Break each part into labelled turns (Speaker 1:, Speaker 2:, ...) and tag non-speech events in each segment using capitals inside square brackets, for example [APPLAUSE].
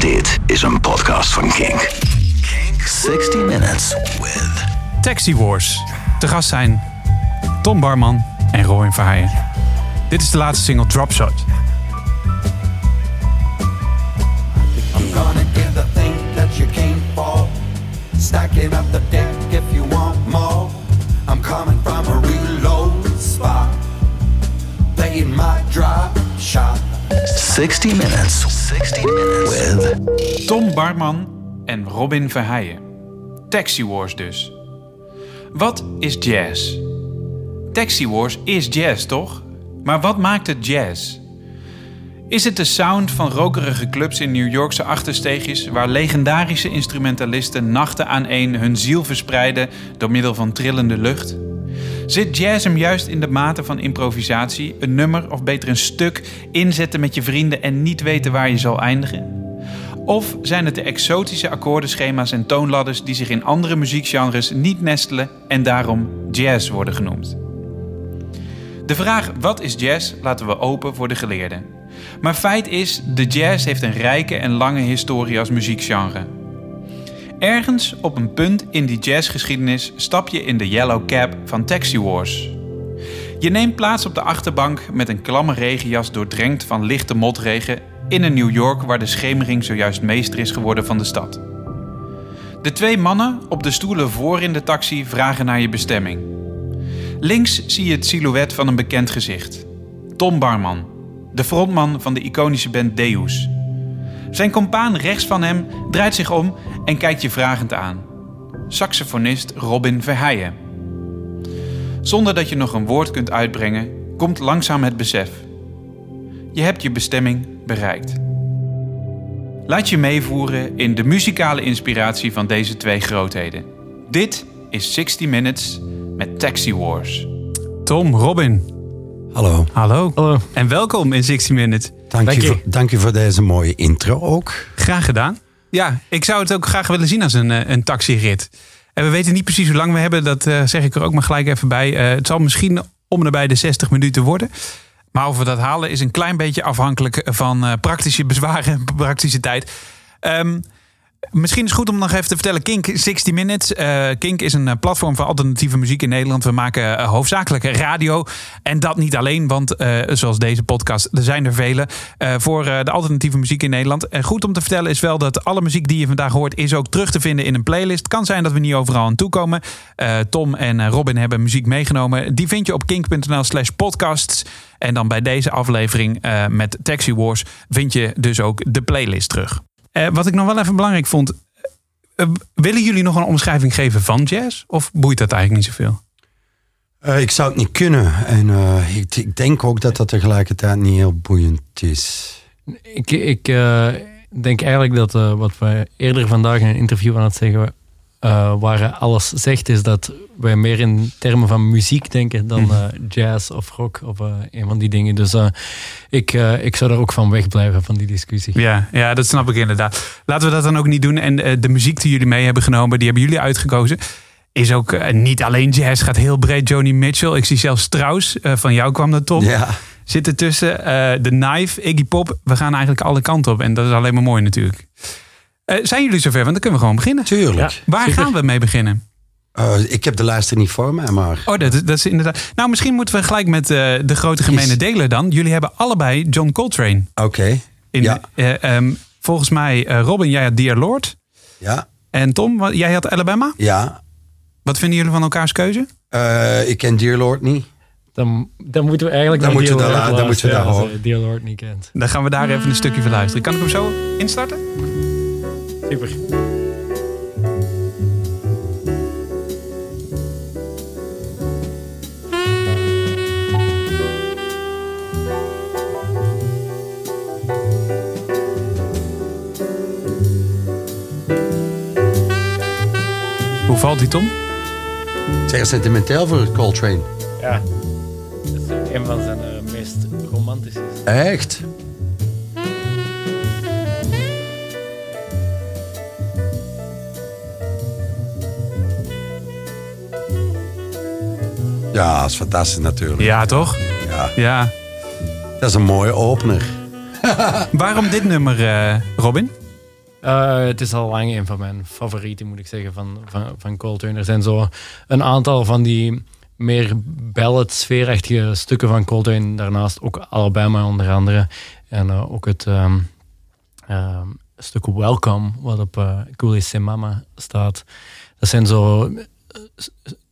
Speaker 1: Dit is een podcast van Kink. Kink 60 Minutes with...
Speaker 2: Taxi Wars. Te gast zijn Tom Barman en Robin Verheijen. Dit is de laatste single Drop Shot.
Speaker 3: I'm gonna give the thing that you can't fall. Stacking up the deck if you want more. I'm coming from a real low spot. Playing my drop shot.
Speaker 1: 60 Minutes. 60 Minutes with...
Speaker 2: Tom Barman en Robin Verheijen. Taxi Wars dus. Wat is jazz? Taxi Wars is jazz, toch? Maar wat maakt het jazz? Is het de sound van rokerige clubs in New Yorkse achtersteegjes... waar legendarische instrumentalisten nachten aan één hun ziel verspreiden... door middel van trillende lucht? Zit jazz hem juist in de mate van improvisatie, een nummer of beter een stuk inzetten met je vrienden en niet weten waar je zal eindigen? Of zijn het de exotische akkoordenschema's en toonladders die zich in andere muziekgenres niet nestelen en daarom jazz worden genoemd? De vraag wat is jazz laten we open voor de geleerden. Maar feit is, de jazz heeft een rijke en lange historie als muziekgenre. Ergens op een punt in die jazzgeschiedenis stap je in de yellow cab van Taxi Wars. Je neemt plaats op de achterbank met een klamme regenjas doordrenkt van lichte motregen in een New York waar de schemering zojuist meester is geworden van de stad. De twee mannen op de stoelen voor in de taxi vragen naar je bestemming. Links zie je het silhouet van een bekend gezicht. Tom Barman, de frontman van de iconische band Deus. Zijn compaan rechts van hem draait zich om en kijkt je vragend aan. Saxofonist Robin Verheijen. Zonder dat je nog een woord kunt uitbrengen, komt langzaam het besef. Je hebt je bestemming bereikt. Laat je meevoeren in de muzikale inspiratie van deze twee grootheden. Dit is 60 Minutes met Taxi Wars. Tom, Robin,
Speaker 4: Hallo.
Speaker 2: hallo.
Speaker 5: Hallo.
Speaker 2: En welkom in 60 Minutes.
Speaker 4: Dank,
Speaker 5: Dank
Speaker 4: je,
Speaker 5: je.
Speaker 4: Voor, dank je voor deze mooie intro ook.
Speaker 2: Graag gedaan. Ja, ik zou het ook graag willen zien als een, eh, een taxirit. En we weten niet precies hoe lang we hebben. Dat eh, zeg ik er ook maar gelijk even bij. Eh, het zal misschien om en nabij de 60 minuten worden. Maar of we dat halen is een klein beetje afhankelijk van praktische bezwaren en praktische tijd. Ehm, Misschien is het goed om nog even te vertellen. Kink 60 Minutes. Eh, Kink is een eh, platform voor alternatieve muziek in Nederland. We maken eh, hoofdzakelijk radio. En dat niet alleen, want zoals deze podcast, er zijn er vele. voor de alternatieve muziek in Nederland. En goed om te vertellen is wel dat alle muziek die je vandaag hoort... is ook terug te vinden in een playlist. Kan zijn dat we niet overal aan toekomen. Tom en Robin hebben muziek meegenomen. Die vind je op kink.nl slash podcasts. En dan bij deze aflevering met Taxi Wars... vind je dus ook de playlist terug. Eh, wat ik nog wel even belangrijk vond. eh, willen jullie nog een omschrijving geven van jazz? Of boeit dat eigenlijk niet zoveel?
Speaker 4: Eh, ik zou het niet kunnen. En eh, ik, ik denk ook dat dat tegelijkertijd niet heel boeiend is.
Speaker 5: Ik, ik eh, denk eigenlijk dat eh, wat we eerder vandaag in een interview aan het zeggen eh, waren, alles zegt, is dat wij meer in termen van muziek denken dan eh, jazz of rock of eh, een van die dingen. Dus eh, ik, eh, ik zou er ook van wegblijven van die discussie.
Speaker 2: Ja, ja, dat snap ik inderdaad. Laten we dat dan ook niet doen. En de muziek die jullie mee hebben genomen, die hebben jullie uitgekozen. Is ook niet alleen jazz, gaat heel breed. Joni Mitchell, ik zie zelfs Strauss. eh, van jou kwam dat, Tom.
Speaker 4: Ja.
Speaker 2: Zit ertussen. eh The Knife, Iggy Pop. We gaan eigenlijk alle kanten op. En dat is alleen maar mooi natuurlijk. Eh, zijn jullie zover? Want dan kunnen we gewoon beginnen.
Speaker 4: Tuurlijk.
Speaker 5: Ja.
Speaker 2: Waar gaan we mee beginnen?
Speaker 4: Eh, ik heb de er niet voor mij, maar...
Speaker 2: Oh, dat, is- dat is inderdaad. Nou, misschien moeten we gelijk met eh, de grote gemene
Speaker 4: Yes.
Speaker 2: deler dan. Jullie hebben allebei John Coltrane.
Speaker 4: Oké.
Speaker 2: In,
Speaker 4: Ja.
Speaker 2: eh, ehm, volgens mij, eh, Robin, jij had Dear Lord.
Speaker 4: Ja.
Speaker 2: En Tom, wat- jij had Alabama.
Speaker 4: Ja.
Speaker 2: Wat vinden jullie van elkaars keuze?
Speaker 4: Eh, ik ken Dear Lord niet.
Speaker 5: Dan, dan moeten we eigenlijk
Speaker 4: Dan
Speaker 5: naar
Speaker 4: moeten we daar-
Speaker 5: Lord
Speaker 4: dan moeten we daar
Speaker 5: Dear Lord niet kent.
Speaker 2: Dan gaan we daar even een stukje van luisteren. Kan ik hem zo instarten?
Speaker 5: Super.
Speaker 2: Hoe valt die, Tom?
Speaker 4: Zeg sentimenteel voor Coltrane.
Speaker 5: Ja. Dat is een van zijn eh, meest romantische.
Speaker 4: Echt? Ja, dat is fantastisch natuurlijk.
Speaker 2: Ja, toch?
Speaker 4: Ja.
Speaker 2: Ja.
Speaker 4: Dat is een mooie opener. [LAUGHS]
Speaker 2: Waarom dit nummer, eh, Robin?
Speaker 5: Eh, het is al lang een van mijn favorieten, moet ik zeggen, van, van, van Coltrane. Er zijn zo een aantal van die meer ballad sfeerachtige stukken van Coltrane. Daarnaast ook Alabama onder andere. En eh, ook het ehm, ehm, stuk Welcome, wat op uh, Cooley Mama staat. Dat zijn zo...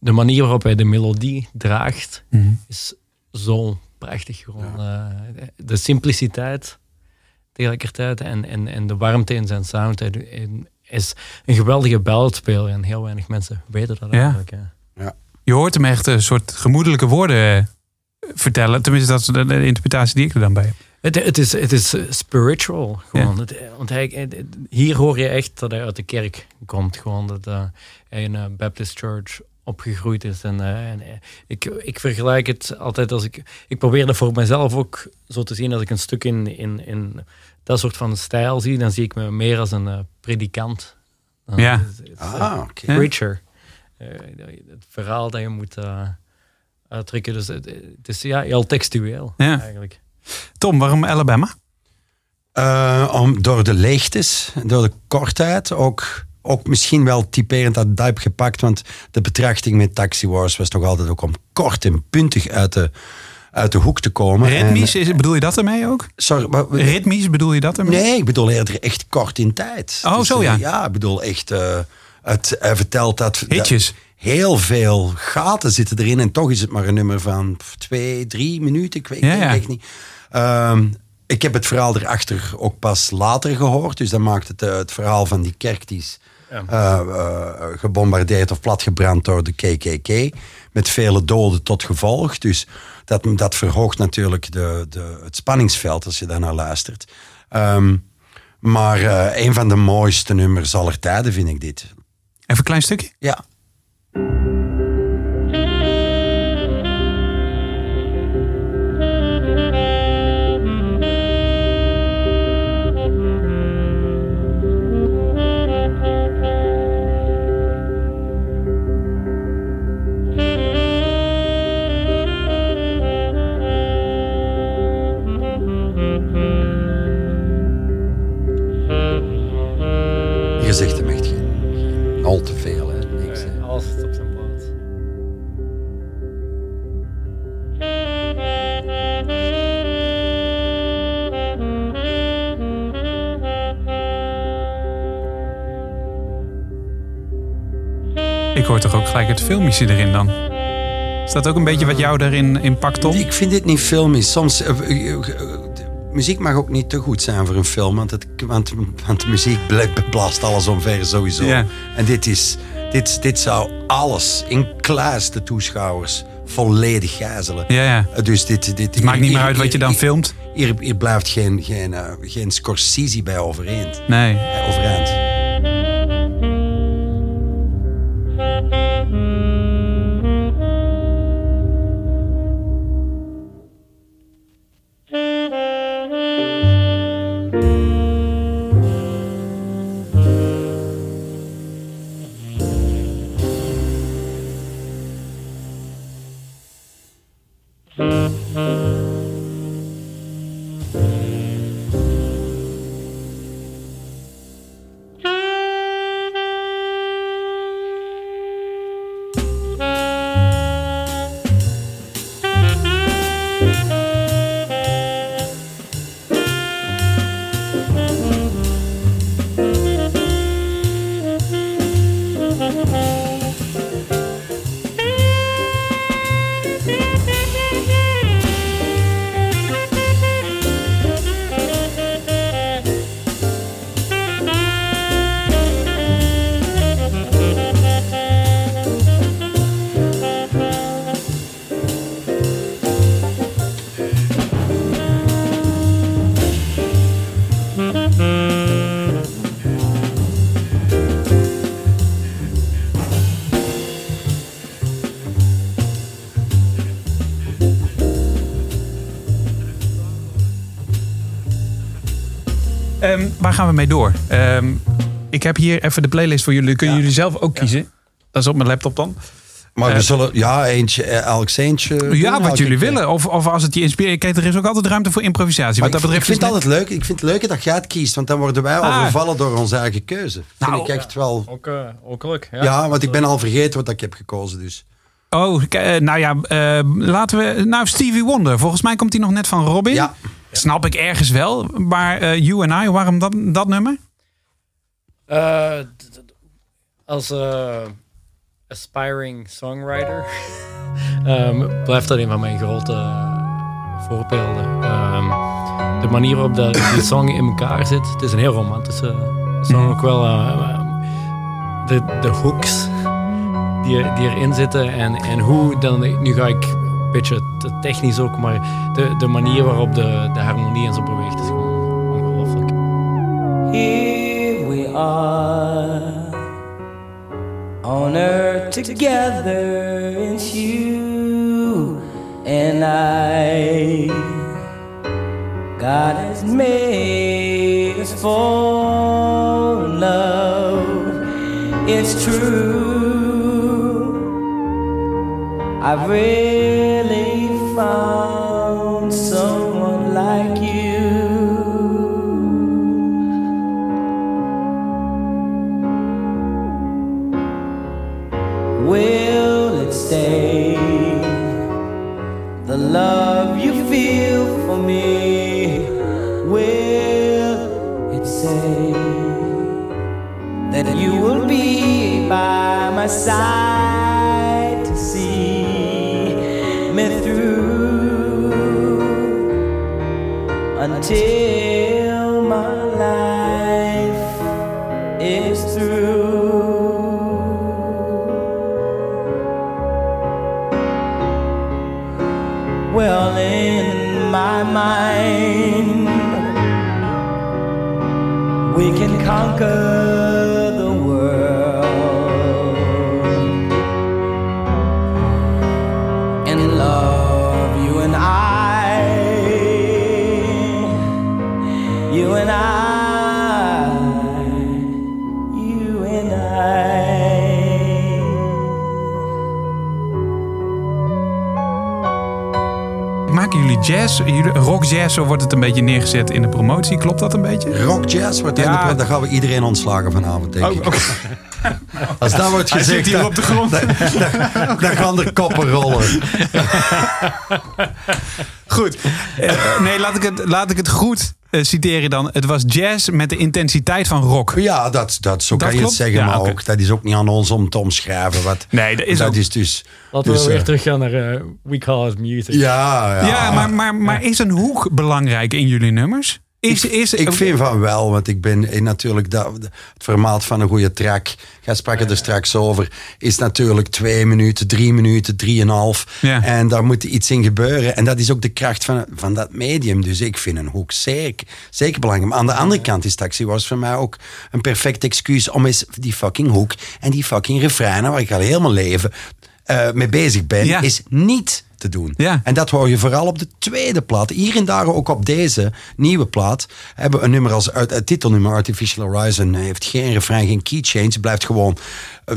Speaker 5: eh, De manier waarop hij de melodie draagt, is zo prachtig. Gewoon, eh, de simpliciteit tegelijkertijd en, en, en de warmte in zijn sound. Hij is een geweldige balladspeler en heel weinig mensen weten dat
Speaker 2: Ja.
Speaker 5: eigenlijk. hè.
Speaker 2: Je hoort hem echt een soort gemoedelijke woorden eh, vertellen. Tenminste, dat is de, de interpretatie die ik er dan bij heb.
Speaker 5: Het, het, is, het is spiritual. Gewoon. Het, want hij, hier hoor je echt dat hij uit de kerk komt. Gewoon dat eh, hij in een Baptist Church opgegroeid is. En, eh, en, eh, ik, ik vergelijk het altijd als ik... Ik probeer dat voor mezelf ook zo te zien. Als ik een stuk in, in, in dat soort van stijl zie, dan zie ik me meer als een eh, predikant. Dan
Speaker 2: Ja.
Speaker 4: Ah, oké.
Speaker 5: preacher. Het verhaal dat je moet eh, uitdrukken. Dus het, het is ja, heel textueel
Speaker 2: Ja.
Speaker 5: eigenlijk.
Speaker 2: Tom, waarom Alabama?
Speaker 4: Eh, om, door de leegtes, door de kortheid, ook, ook misschien wel typerend dat heb gepakt, want de betrachting met Taxi Wars was toch altijd ook om kort en puntig uit de, uit de hoek te komen.
Speaker 2: Ritmisch,
Speaker 4: En-
Speaker 2: is, bedoel je dat ermee ook?
Speaker 4: sorry, maar-
Speaker 2: Ritmisch, bedoel je dat ermee?
Speaker 4: Nee, ik bedoel eerder echt kort in tijd.
Speaker 2: Oh, zo,
Speaker 4: eh,
Speaker 2: ja.
Speaker 4: Ja, ik bedoel echt, eh, het, hij vertelt dat...
Speaker 2: Hitjes.
Speaker 4: dat heel veel gaten zitten erin en toch is het maar een nummer van twee, drie minuten. Ik weet
Speaker 2: Ja, ja.
Speaker 4: echt niet. Ehm, ik heb het verhaal erachter ook pas later gehoord. Dus dat maakt het, eh, het verhaal van die kerk die is eh, eh, gebombardeerd of platgebrand door de KKK. Met vele doden tot gevolg. Dus dat, dat verhoogt natuurlijk de, de, het spanningsveld als je daarnaar luistert. Ehm, maar eh, een van de mooiste nummers aller tijden vind ik dit.
Speaker 2: Even een klein stukje.
Speaker 4: Ja.
Speaker 2: Hoor toch ook gelijk het filmische erin dan. Is dat ook een beetje wat jou daarin in pakt, Tom?
Speaker 4: Ik vind dit niet filmisch. Soms, eh, eh, eh, muziek mag ook niet te goed zijn voor een film. Want, het, want, want muziek bla- blaast alles omver sowieso. En dit, is, dit, dit zou alles, inclusief de toeschouwers, volledig gijzelen.
Speaker 2: Ja, ja.
Speaker 4: Dus dit, dit,
Speaker 2: Het maakt niet meer uit wat je dan
Speaker 4: hier-
Speaker 2: filmt.
Speaker 4: Hier, hier blijft geen, geen, geen Scorsese bij overeind.
Speaker 2: Nee.
Speaker 4: Overeind.
Speaker 2: Ehm, waar gaan we mee door? Ehm, ik heb hier even de playlist voor jullie. Kunnen jullie zelf ook kiezen? Dat is op mijn laptop dan.
Speaker 4: Maar we
Speaker 2: Eh,
Speaker 4: zullen, ja, eentje, eh, Alex eentje. doen,
Speaker 2: Ja, wat
Speaker 4: elke
Speaker 2: jullie willen. Of, of als het je inspireert. Kijk, er is ook altijd ruimte voor improvisatie.
Speaker 4: Maar
Speaker 2: Wat
Speaker 4: ik,
Speaker 2: dat
Speaker 4: ik
Speaker 2: betreft
Speaker 4: vind
Speaker 2: is
Speaker 4: het altijd leuk. Ik vind het leuker dat jij het kiest, want dan worden wij
Speaker 2: Ah.
Speaker 4: overvallen door onze eigen keuze. Vind
Speaker 2: Nou,
Speaker 4: ik echt wel.
Speaker 5: Ook, eh, ook leuk.
Speaker 4: Ja, want ik ben al vergeten wat ik heb gekozen. Dus.
Speaker 2: Oh, eh, nou ja, eh, laten we... Nou, Stevie Wonder. Volgens mij komt hij nog net van Robin.
Speaker 4: Ja.
Speaker 2: Snap ik ergens wel. Maar eh, You and I, waarom dat, dat nummer?
Speaker 5: Eh, als eh, aspiring songwriter [LAUGHS] ehm, blijft dat een van mijn grote voorbeelden. Ehm, de manier waarop de, die song in elkaar zit. Het is een heel romantische song ook wel. de, de hooks die, die erin zitten en, en hoe dan... Nu ga ik beetje te technisch ook, maar de, de manier waarop de, de harmonie en zo beweegt is gewoon ongelooflijk.
Speaker 6: Here we are on earth together, it's you and I. God has made us for love, it's true. I've really found someone like you. Will it stay? The love you feel for me, will it say that you will be by my side
Speaker 2: jazz, rock jazz, zo wordt het een beetje neergezet in de promotie. Klopt dat een beetje?
Speaker 4: Rock jazz, wordt
Speaker 2: Ja.
Speaker 4: daar gaan we iedereen ontslagen vanavond, denk ik. [LAUGHS] Als dat wordt
Speaker 2: Hij
Speaker 4: gezegd,
Speaker 2: zit hier
Speaker 4: dan,
Speaker 2: op de grond. [LAUGHS]
Speaker 4: dan gaan er koppen rollen. [LAUGHS]
Speaker 2: Goed. [LAUGHS] Eh, nee, laat ik het, laat ik het goed eh, citeren dan. Het was jazz met de intensiteit van rock.
Speaker 4: Ja, dat, dat, zo
Speaker 2: Dat
Speaker 4: kan je het zeggen,
Speaker 2: Ja,
Speaker 4: maar ook, dat is ook niet aan ons om te omschrijven. Wat,
Speaker 2: Nee, dat is
Speaker 4: dat
Speaker 2: ook-
Speaker 4: is dus...
Speaker 5: Laten
Speaker 4: dus,
Speaker 5: we weer
Speaker 4: eh,
Speaker 5: teruggaan naar eh, We Call It Music.
Speaker 4: Ja, ja.
Speaker 2: Ja, maar, maar, maar is een hoek belangrijk in jullie nummers? Is, is,
Speaker 4: Ik vind van wel, want ik ben in natuurlijk dat, het formaat van een goede track. Jij sprak er straks over. Is natuurlijk twee minuten, drie minuten, drieënhalf.
Speaker 2: Ja.
Speaker 4: En daar moet iets in gebeuren. En dat is ook de kracht van, van dat medium. Dus ik vind een hoek zeker, zeker belangrijk. Maar aan de andere kant is Taxi was voor mij ook een perfect excuus om eens die fucking hoek en die fucking refreinen, waar ik al heel mijn leven eh, mee bezig ben,
Speaker 2: Ja.
Speaker 4: is niet te doen.
Speaker 2: Ja.
Speaker 4: En dat hoor je vooral op de tweede plaat. Hier en daar ook op deze nieuwe plaat hebben we een nummer als uit, het titelnummer Artificial Horizon heeft geen refrein, geen key change. Het blijft gewoon. eh,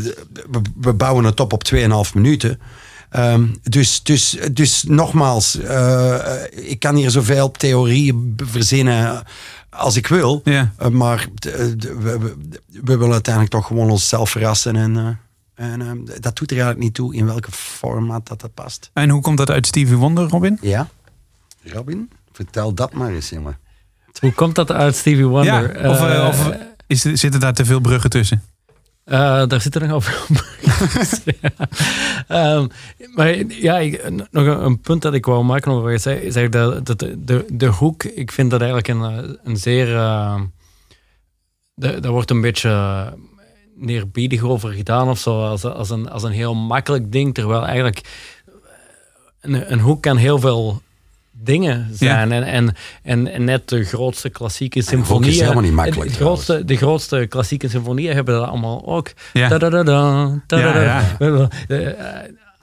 Speaker 4: We, we bouwen het op op 2,5 minuten. Ehm, dus, dus, dus nogmaals, eh, ik kan hier zoveel theorieën verzinnen als ik wil.
Speaker 2: Ja.
Speaker 4: Maar we, we, we willen uiteindelijk toch gewoon onszelf verrassen. En, en eh, dat doet er eigenlijk niet toe in welke formaat dat, dat past.
Speaker 2: En hoe komt dat uit Stevie Wonder, Robin?
Speaker 4: Ja? Robin, vertel dat maar eens, jongen.
Speaker 5: Hoe komt dat uit Stevie Wonder?
Speaker 2: Ja, of, eh,
Speaker 5: Eh,
Speaker 2: of is, zitten daar te veel bruggen tussen?
Speaker 5: Eh, daar zitten nog op. [LAUGHS] ja. Ehm, maar ja, ik, nog een, een punt dat ik wou maken over wat je zei, is eigenlijk dat, dat de, de hoek, ik vind dat eigenlijk een, een zeer... de- daar wordt een beetje neerbiedig over gedaan of zo, als, als, een, als een heel makkelijk ding, terwijl eigenlijk een, een hoek kan heel veel dingen zijn. En, en, en, en net de grootste klassieke
Speaker 4: hoek is
Speaker 5: symfonieën...
Speaker 4: helemaal niet makkelijk,
Speaker 5: De grootste, de grootste klassieke symfonieën hebben dat allemaal ook.
Speaker 2: Ja.
Speaker 5: Eh,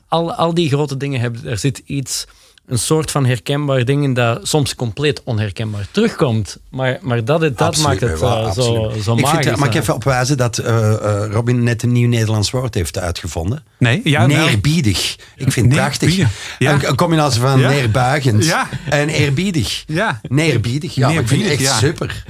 Speaker 5: al, al die grote dingen hebben, er zit iets een soort van herkenbaar ding in dat soms compleet onherkenbaar terugkomt. Maar, maar dat, dat
Speaker 4: Absoluut,
Speaker 5: maakt het
Speaker 4: wel,
Speaker 5: eh, zo, zo
Speaker 4: ik
Speaker 5: magisch.
Speaker 4: vind, Mag ik
Speaker 5: hè.
Speaker 4: even opwijzen dat eh, eh, Robin net een nieuw Nederlands woord heeft uitgevonden?
Speaker 2: Nee, ja, nou,
Speaker 4: Neerbiedig. Ik vind het prachtig.
Speaker 2: Ja.
Speaker 4: Een, een combinatie van
Speaker 2: Ja.
Speaker 4: neerbuigend
Speaker 2: Ja.
Speaker 4: en eerbiedig.
Speaker 2: Ja.
Speaker 4: Neerbiedig, ja. ik vind het echt super.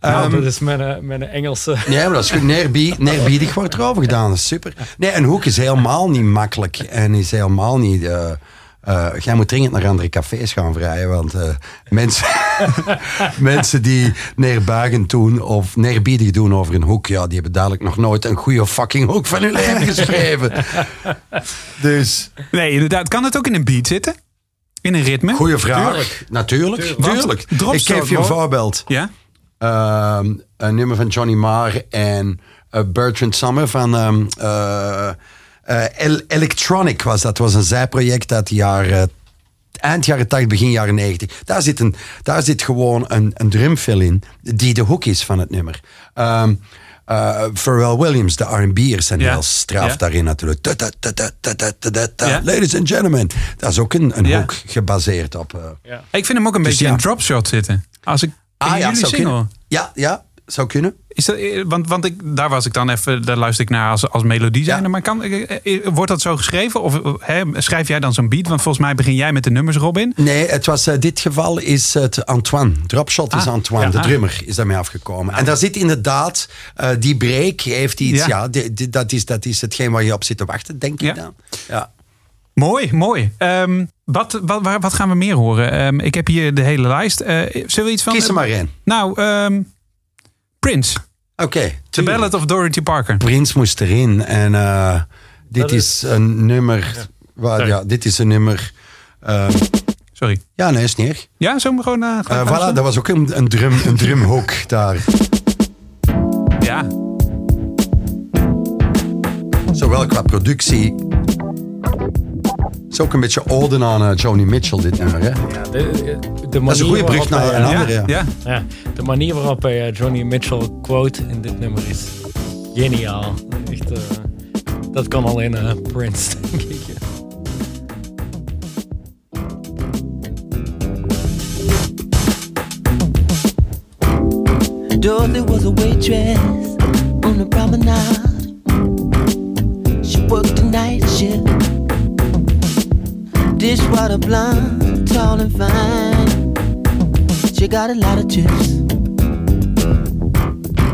Speaker 5: Nou,
Speaker 4: Ehm,
Speaker 5: dat is mijn, eh, mijn Engelse... [LAUGHS]
Speaker 4: Nee, maar dat is goed. Neerbie, neerbiedig wordt erover gedaan. Dat is super. Nee, een hoek is helemaal niet makkelijk. En is helemaal niet... eh, eh, jij moet dringend naar andere cafés gaan vrijen. Want eh, mensen, [LAUGHS] mensen die neerbuigend doen of neerbiedig doen over een hoek... Ja, die hebben dadelijk nog nooit een goede fucking hoek van hun leven [LAUGHS] geschreven. Dus,
Speaker 2: Nee, inderdaad. Kan het ook in een beat zitten? In een ritme?
Speaker 4: goede vraag. Natuurlijk. Tuurlijk.
Speaker 2: Want drop
Speaker 4: Ik geef je een voorbeeld.
Speaker 2: Ja?
Speaker 4: Ehm, een nummer van Johnny Marr en eh, Bertrand Summer van ehm, eh, eh, eh, Electronic was dat, was een zijproject uit de jaren eh, eind jaren 80, begin jaren 90. Daar zit, een, daar zit gewoon een, een drumfill in die de hoek is van het nummer. Um, Pharrell Williams, de R&B'ers zijn
Speaker 2: wel
Speaker 4: heel straf daarin natuurlijk. Ladies and gentlemen. Dat is ook een, een hoek gebaseerd op...
Speaker 2: Ik vind hem ook een beetje in drop shot zitten. Als ik ah jullie single.
Speaker 4: Ja, ja, zou kunnen.
Speaker 2: Is dat, eh, want want ik, daar was ik dan even, daar luister ik naar als, als melodie zijn.
Speaker 4: Ja.
Speaker 2: Maar kan, eh, eh, wordt dat zo geschreven? Of hè, schrijf jij dan zo'n beat? Want volgens mij begin jij met de nummers, Robin.
Speaker 4: Nee, het was, dit geval is het Antoine. Dropshot is
Speaker 2: Ah,
Speaker 4: Antoine,
Speaker 2: ja,
Speaker 4: de
Speaker 2: ah.
Speaker 4: drummer, is daarmee afgekomen. En daar zit inderdaad, die break heeft iets,
Speaker 2: Ja.
Speaker 4: ja, die- die- dat, is, dat is hetgeen waar je op zit te wachten, denk ik dan. Ja.
Speaker 2: Mooi, mooi. Ehm, wat, wat, wat gaan we meer horen? Ehm, ik heb hier de hele lijst. Zullen we iets van...
Speaker 4: Kies er maar één.
Speaker 2: Nou, ehm, Prince.
Speaker 4: Oké,
Speaker 2: The. Ballad of Dorothy Parker.
Speaker 4: Prins moest erin. En eh, dit is, een nummer, waar,
Speaker 5: Sorry.
Speaker 4: ja, dit is een nummer... eh,
Speaker 2: Sorry.
Speaker 4: ja, nee, is niet erg.
Speaker 2: Ja, we gewoon... gewoon
Speaker 4: voilà, dat was ook een, een, drum, een drumhoek daar.
Speaker 2: Ja.
Speaker 4: Zowel qua productie... Het is ook een beetje ode aan eh, Joni Mitchell, dit nummer. Hè?
Speaker 5: Ja, de, de
Speaker 4: Dat is een
Speaker 5: manier
Speaker 4: goede brug
Speaker 5: waarop
Speaker 4: naar een
Speaker 5: eh,
Speaker 4: andere. Ja.
Speaker 2: ja.
Speaker 5: Ja, de manier waarop hij eh, Johnny Mitchell quote in dit nummer is geniaal. Echt, dat kan alleen eh, Prince, [LAUGHS] denk ik.
Speaker 7: Dorothy was a waitress on the promenade. Dishwater blonde, tall and fine. She got a lot of tips.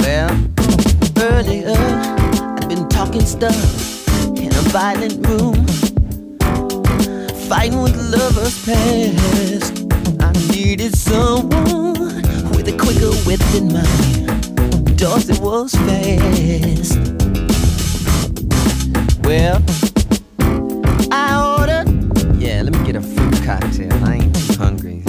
Speaker 7: Well, earlier I'd been talking stuff in a violent room, fighting with lovers past. I needed someone with a quicker wit than mine. Dorothy was fast. Well, I get a fruit cocktail. I ain't too hungry.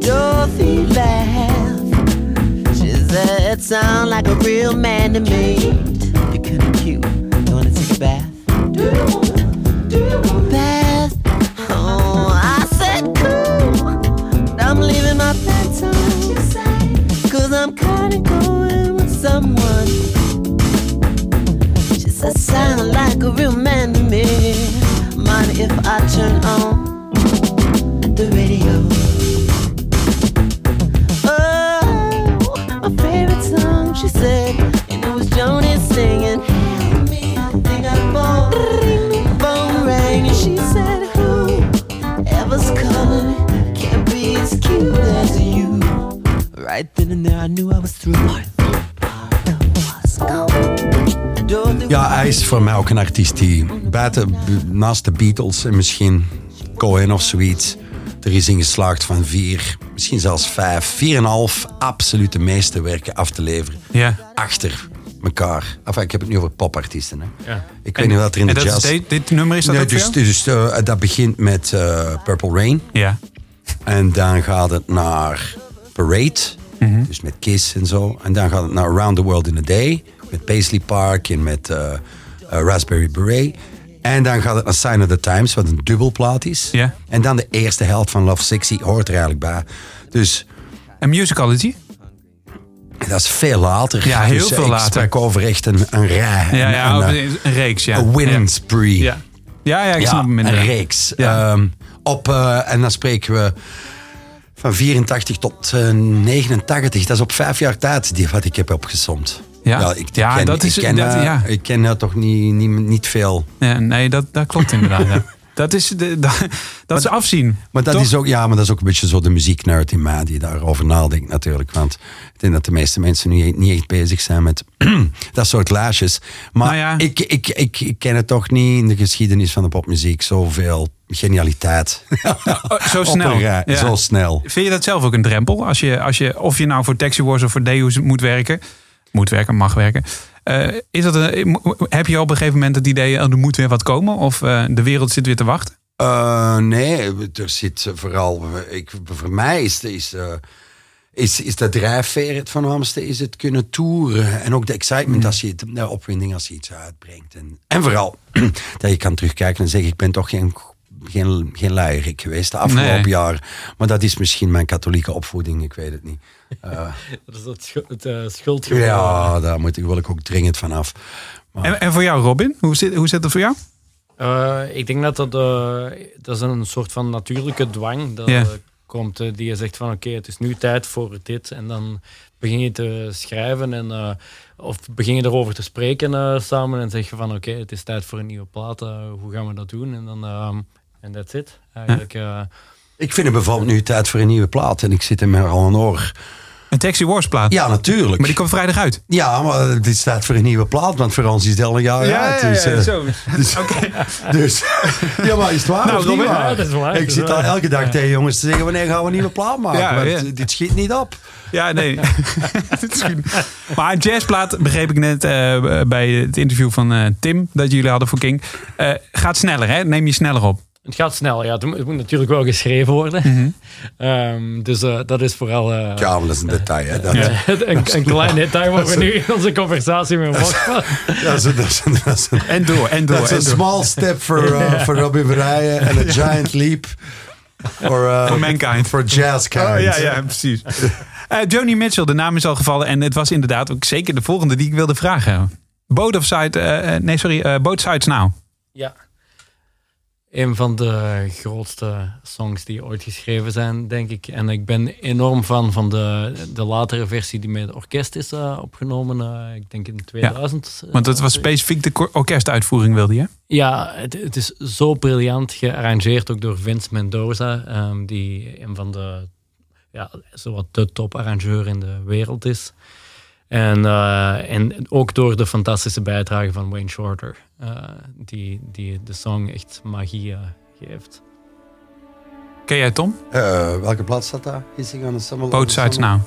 Speaker 7: Dorothy laughed. She said, "Sound like a real man to me. You're kinda cute. You wanna take a bath? Do you wanna? Do you wanna bath? Oh, I said cool. I'm leaving my pants on. Cause I'm kinda going with someone. She said, sound like a real man to me. Mind if I turn on Right then and there, I knew I was through.
Speaker 4: Ja, hij is voor mij ook een artiest die buiten, naast de Beatles en misschien Cohen of zoiets, er is in geslaagd van vier, misschien zelfs vijf, vier en half absolute meesterwerken af te leveren.
Speaker 2: Ja.
Speaker 4: Achter elkaar. Enfin, ik heb het nu over popartiesten. Hè.
Speaker 5: Ja.
Speaker 4: Ik weet niet wat er in de
Speaker 2: dat
Speaker 4: jazz...
Speaker 2: Is dit, dit nummer is dat
Speaker 4: Nee, dus dus eh, dat begint met eh, Purple Rain.
Speaker 2: Ja.
Speaker 4: En dan gaat het naar Parade.
Speaker 2: Mhm.
Speaker 4: Dus met Kiss en zo. En dan gaat het naar Around the World in a Day. Met Paisley Park en met eh, Raspberry Beret. En dan gaat het naar Sign of the Times, wat een dubbelplaat is.
Speaker 2: Ja.
Speaker 4: En dan de eerste helft van Love Sexy hoort er eigenlijk bij. Dus
Speaker 2: En Musicology?
Speaker 4: dat is veel later.
Speaker 2: Ja, heel
Speaker 4: Dus, eh,
Speaker 2: veel
Speaker 4: ik
Speaker 2: later.
Speaker 4: over echt een, een rij.
Speaker 2: Ja,
Speaker 4: een,
Speaker 2: ja
Speaker 4: een,
Speaker 2: een,
Speaker 4: eh,
Speaker 2: een reeks, ja.
Speaker 4: een winning
Speaker 2: ja.
Speaker 4: spree.
Speaker 2: Ja. Ja, ja, ik snap hem
Speaker 4: een reeks. Ehm, Op, eh, en dan spreken we van 84 tot eh, 89. Dat is op vijf jaar tijd die, wat ik heb opgesomd.
Speaker 2: Ja.
Speaker 4: ik,
Speaker 2: Ja,
Speaker 4: ken,
Speaker 2: dat is-
Speaker 4: ik ken,
Speaker 2: dat-
Speaker 4: eh,
Speaker 2: ja.
Speaker 4: ik ken toch niet, niet, niet veel.
Speaker 2: Ja, nee, dat, dat klopt inderdaad. ja. [LAUGHS] Dat is, de, dat, dat is afzien.
Speaker 4: Maar dat
Speaker 2: Toch?
Speaker 4: is ook, ja, maar dat is ook een beetje zo de muzieknerd in mij die daarover nadenkt natuurlijk. Want ik denk dat de meeste mensen nu niet echt bezig zijn met [CLEARS THROAT] dat soort lijstjes. Maar
Speaker 2: Nou ja.
Speaker 4: ik, ik, ik, ik ken het toch niet in de geschiedenis van de popmuziek. Zoveel genialiteit.
Speaker 2: Oh, zo [LAUGHS] snel.
Speaker 4: rij,
Speaker 2: Ja.
Speaker 4: Zo snel.
Speaker 2: Vind je dat zelf ook een drempel? Als je, als je, of je nou voor Taxi Wars of voor Deus moet werken. Moet werken, mag werken. Eh, is dat een, heb je op een gegeven moment het idee, oh, er moet weer wat komen? Of eh, de wereld zit weer te wachten?
Speaker 4: Eh, nee, er zit vooral. Ik, voor mij is, is, eh, is, is de drijfveer het voornaamste. Is het kunnen toeren. En ook de excitement als je het, de opwinding als je iets uitbrengt. En, en vooral [CLEARS THROAT] dat je kan terugkijken en zeggen: Ik ben toch geen, geen, geen luierik geweest de afgelopen
Speaker 2: Nee.
Speaker 4: jaar. Maar dat is misschien mijn katholieke opvoeding, ik weet het niet. Eh, [LAUGHS]
Speaker 5: Dat is het, schu- het eh, schuldgevoel.
Speaker 4: ja, daar moet ik, wil ik ook dringend van af. Maar-
Speaker 2: En, en voor jou, Robin? Hoe zit, hoe zit het voor jou?
Speaker 5: Eh, ik denk dat dat, eh, dat is een soort van natuurlijke dwang. Dat komt, die je zegt van oké, het is nu tijd voor dit. En dan begin je te schrijven en, eh, of begin je erover te spreken eh, samen en zeg je van oké, het is tijd voor een nieuwe plaat. hoe gaan we dat doen? En dan ehm, en that's it. Eigenlijk, eh,
Speaker 4: Ik vind het bijvoorbeeld nu tijd voor een nieuwe plaat. En ik zit in mijn al een oor.
Speaker 2: Een Taxi Wars plaat.
Speaker 4: Ja, natuurlijk.
Speaker 2: Maar die komt vrijdag uit.
Speaker 4: Ja, maar het is tijd voor een nieuwe plaat, want voor ons is het al een jaar uit. Dus, eh,
Speaker 2: zo. [LAUGHS]
Speaker 4: dus, [LAUGHS] dus ja, maar is het waar
Speaker 2: Nou,
Speaker 4: of niet waar?
Speaker 5: ja, dat is waar, dat
Speaker 4: Ik zit al elke dag tegen jongens te zeggen, wanneer gaan we een nieuwe plaat maken?
Speaker 2: Ja,
Speaker 4: want
Speaker 2: ja.
Speaker 4: eh, dit schiet niet op.
Speaker 2: Ja, nee. [LAUGHS] Maar een jazzplaat, begreep ik net eh, bij het interview van eh, Tim dat jullie hadden voor King. eh, gaat sneller, hè? Neem je sneller op.
Speaker 5: het gaat snel. Ja, het moet, het moet natuurlijk wel geschreven worden.
Speaker 2: Mhm. [LAUGHS]
Speaker 5: Ehm, dus eh, dat is vooral eh,
Speaker 4: Ja, maar dat is een detail. Hè. [LAUGHS] Dat,
Speaker 5: een, een klein detail waar we nu in [LAUGHS] onze conversatie mee mochten.
Speaker 4: dat is, een- dat is, een- dat is, een-
Speaker 2: En door, en door.
Speaker 4: dat is
Speaker 2: en
Speaker 4: een small step voor uh, voor Robin Verrijen en een giant leap voor uh,
Speaker 2: For mankind.
Speaker 4: voor jazzkind.
Speaker 2: Oh, ja, ja, precies. Eh, Joni Mitchell, de naam is al gevallen. En het was inderdaad ook zeker de volgende die ik wilde vragen. Both of side, eh, eh, nee, sorry, eh, Both Sides Now.
Speaker 5: Ja. Een van de grootste songs die ooit geschreven zijn, denk ik. En ik ben enorm fan van de, de latere versie die met het orkest is eh, opgenomen. eh, ik denk in 2000.
Speaker 2: Want het was specifiek de orkestuitvoering, wilde je?
Speaker 5: Ja, het, het is zo briljant gearrangeerd, ook door Vince Mendoza, ehm, die een van de, ja, zowat de toparrangeur in de wereld is. En, eh, en ook door de fantastische bijdrage van Wayne Shorter, eh, die, die de song echt magie eh, geeft.
Speaker 2: Ken jij Tom?
Speaker 4: Uh, welke plaat staat daar? Is hij gaan stumble
Speaker 2: Both Sides Now.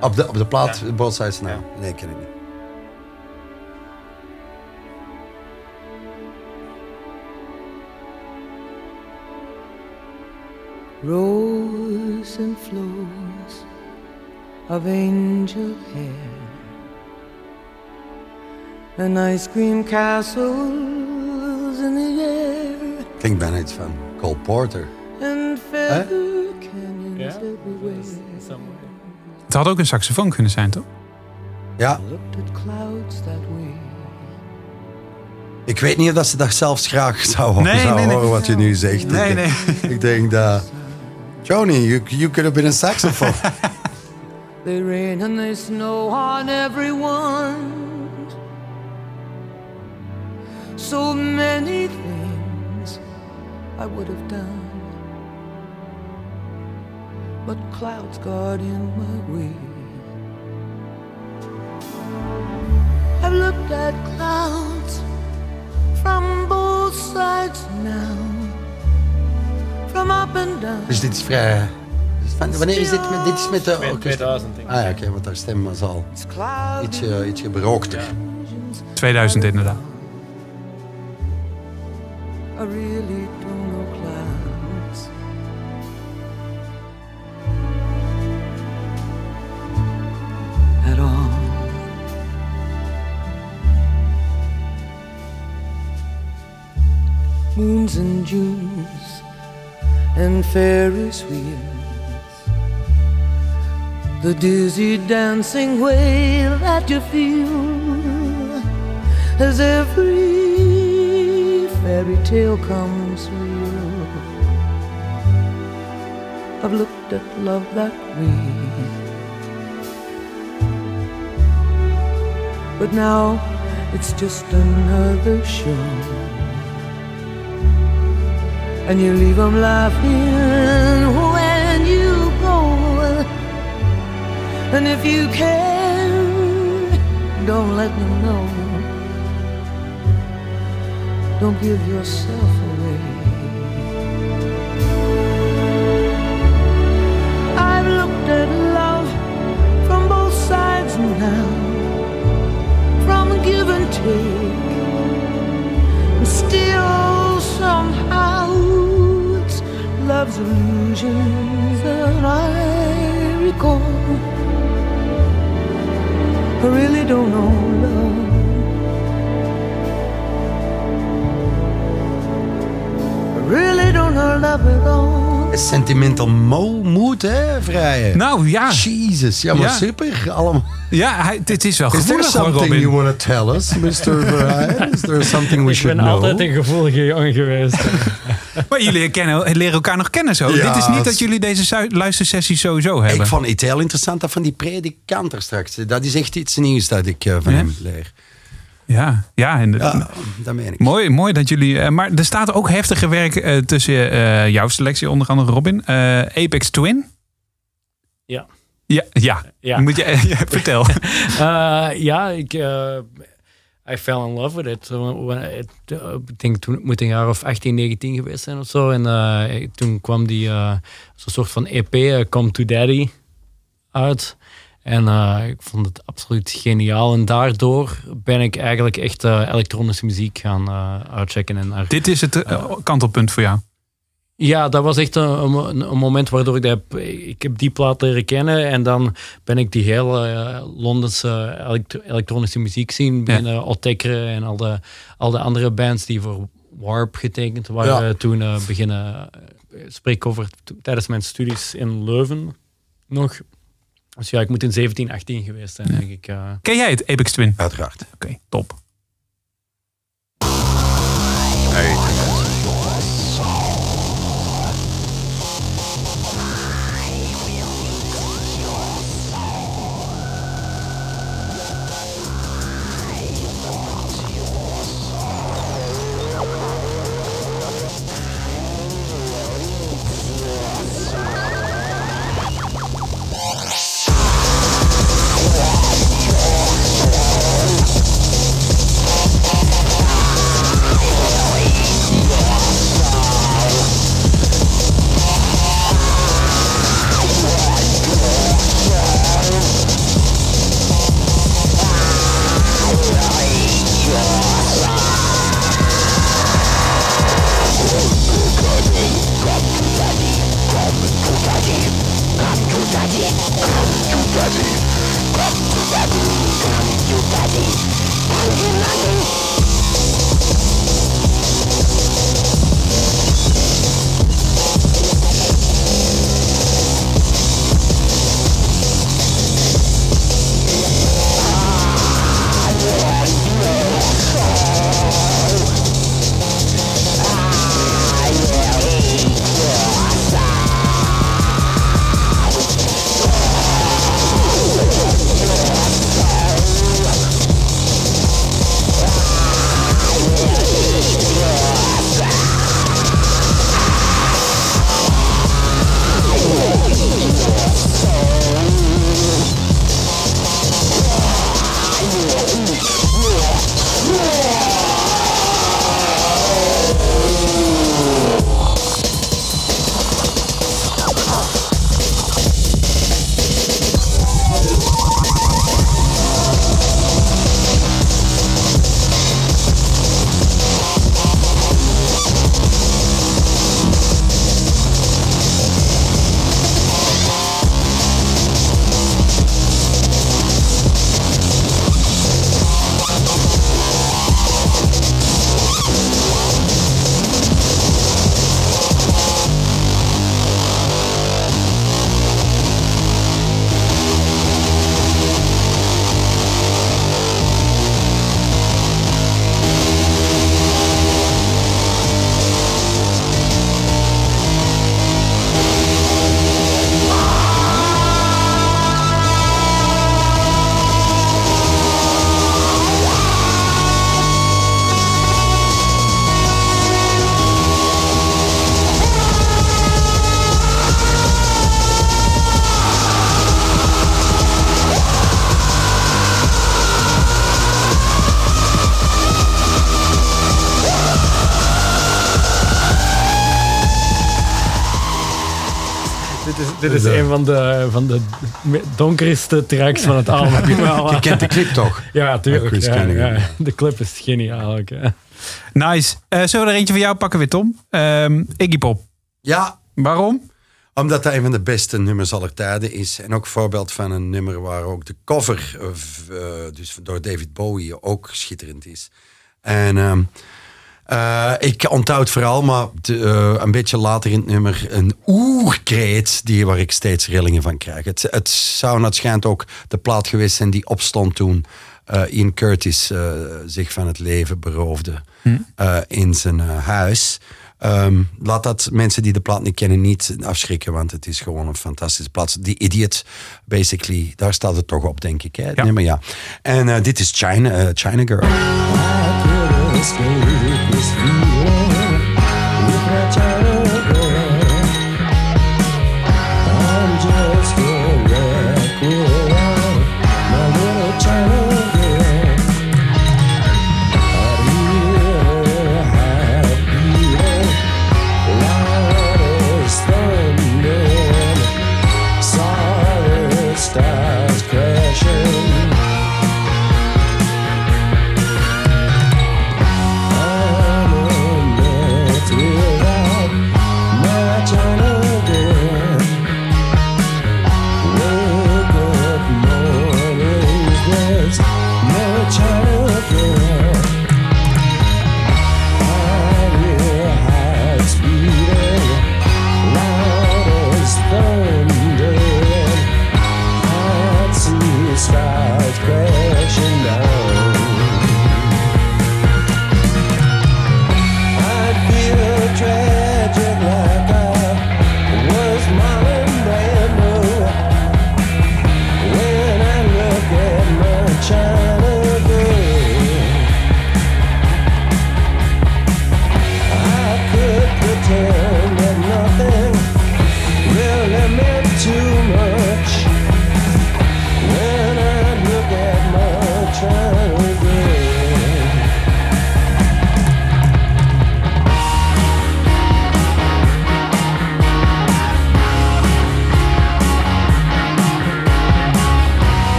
Speaker 4: Op de, op de plaat, Both Sides Now. Nee, ken ik niet.
Speaker 8: Rows and flows of angel hair and ice cream castles in the air
Speaker 4: Klinkt bijna iets van Cole Porter.
Speaker 8: and feather canyons everywhere.
Speaker 2: Het had ook een saxofoon kunnen zijn, toch?
Speaker 4: Ja, ik weet niet of dat ze dat zelfs graag zou,
Speaker 2: Nee,
Speaker 4: zou
Speaker 2: nee, nee.
Speaker 4: horen wat je nu zegt.
Speaker 2: Nee,
Speaker 4: ik,
Speaker 2: nee.
Speaker 4: Ik denk dat... Joni, you, you could have been a saxophone. [LAUGHS]
Speaker 8: They rain and they snow on everyone. So many things I would have done. But clouds got in my way. I've looked at clouds from both sides now. From up and down.
Speaker 4: dus dit is vrij... Van, wanneer is dit met, dit is met de orkest?
Speaker 5: 2000 denk ik.
Speaker 4: Ah ja, oké, want haar stem was al ietsje, ietsje berookter.
Speaker 2: 2000 inderdaad.
Speaker 8: I really don't know clouds. At all. Moons and Junes and Ferris wheels. The dizzy dancing way that you feel as every fairy tale comes real. I've looked at love that way. But now it's just another show. And you leave 'em laughing And if you can, don't let them know. Don't give yourself away. I've looked at love from both sides now, from give and take. And still, somehow, it's love's illusions that I recall. I really don't know love. I really don't know love at all.
Speaker 4: Sentimental mo mood, hè, vrije.
Speaker 2: Nou ja,
Speaker 4: Jesus, ja, maar
Speaker 2: Ja.
Speaker 4: super. Allemaal.
Speaker 2: ja hij, dit is wel
Speaker 4: Is there
Speaker 2: gevoelig
Speaker 4: something
Speaker 2: Robin.
Speaker 4: you want to tell us, Mr. Verheyen? Is there something we
Speaker 5: Ik
Speaker 4: should
Speaker 5: ben
Speaker 4: know?
Speaker 5: altijd een gevoelige jongen geweest. [LAUGHS] [LAUGHS]
Speaker 2: Maar jullie kennen, leren elkaar nog kennen zo.
Speaker 4: Ja,
Speaker 2: Dit is niet
Speaker 4: dat
Speaker 2: jullie deze luistersessie sowieso hebben.
Speaker 4: Ik vond het heel interessant, dat van die predikant er straks. Dat is echt iets nieuws dat ik eh, van
Speaker 2: Ja?
Speaker 4: hem leer.
Speaker 2: Ja, ja, en
Speaker 4: Ja, dat meen ik.
Speaker 2: Mooi, mooi dat jullie. eh, maar er staat ook heftige werk eh, tussen eh, jouw selectie, onder andere Robin. Eh, Apex Twin.
Speaker 5: Ja.
Speaker 2: Ja, ja.
Speaker 5: Ja.
Speaker 2: Moet je, [LAUGHS] ja, vertel. [LAUGHS]
Speaker 5: Eh, ja, ik... eh, I fell in love with it. When- when it- eh, ik denk toen het moet een jaar of 18, 19 geweest zijn of zo. En eh, toen kwam die eh, zo'n soort van EP, eh, Come to Daddy, uit. En eh, ik vond het absoluut geniaal. En daardoor ben ik eigenlijk echt eh, elektronische muziek gaan eh, uitchecken. En naar
Speaker 2: Dit is het eh, kantelpunt voor jou.
Speaker 5: Ja, dat was echt een, een, een moment waardoor ik dat heb, ik heb die plaat leren kennen en dan ben ik die hele eh, Londense elektro- elektronische muziek zien beginnen ontdekken en al de, al de andere bands die voor Warp getekend waren
Speaker 4: Ja.
Speaker 5: toen eh, beginnen eh, spreek over tijdens mijn studies in Leuven nog. Dus ja, ik moet in 17, 18 geweest zijn, denk ik. eh.
Speaker 2: Ken jij het Apex Twin? Oké,
Speaker 4: Uiteraard.
Speaker 2: top.
Speaker 5: Dit is een van de, van de donkerste tracks van het [LAUGHS] album.
Speaker 4: Je kent de clip toch?
Speaker 5: Ja, tuurlijk. Ja. De clip is geniaal ook. ja.
Speaker 2: Nice. Eh, zullen we er eentje van jou pakken weer, Tom? Ehm, Iggy Pop.
Speaker 4: Ja,
Speaker 2: Waarom?
Speaker 4: Omdat dat een van de beste nummers aller tijden is. En ook voorbeeld van een nummer waar ook de cover eh, dus door David Bowie ook schitterend is. En ehm, eh, ik onthoud vooral, maar de, eh, een beetje later in het nummer, een oerkreet die, waar ik steeds rillingen van krijg. Het, het zou het schijnt ook de plaat geweest zijn die opstond toen eh, Ian Curtis eh, zich van het leven beroofde eh, in zijn eh, huis. Ehm, laat dat mensen die de plaat niet kennen niet afschrikken, want het is gewoon een fantastische plaat. The Idiot, basically, daar staat het toch op, denk ik. Hè?
Speaker 2: Ja.
Speaker 4: nummer, ja. En eh, dit is China, eh, China Girl.
Speaker 9: Let's go,
Speaker 4: let's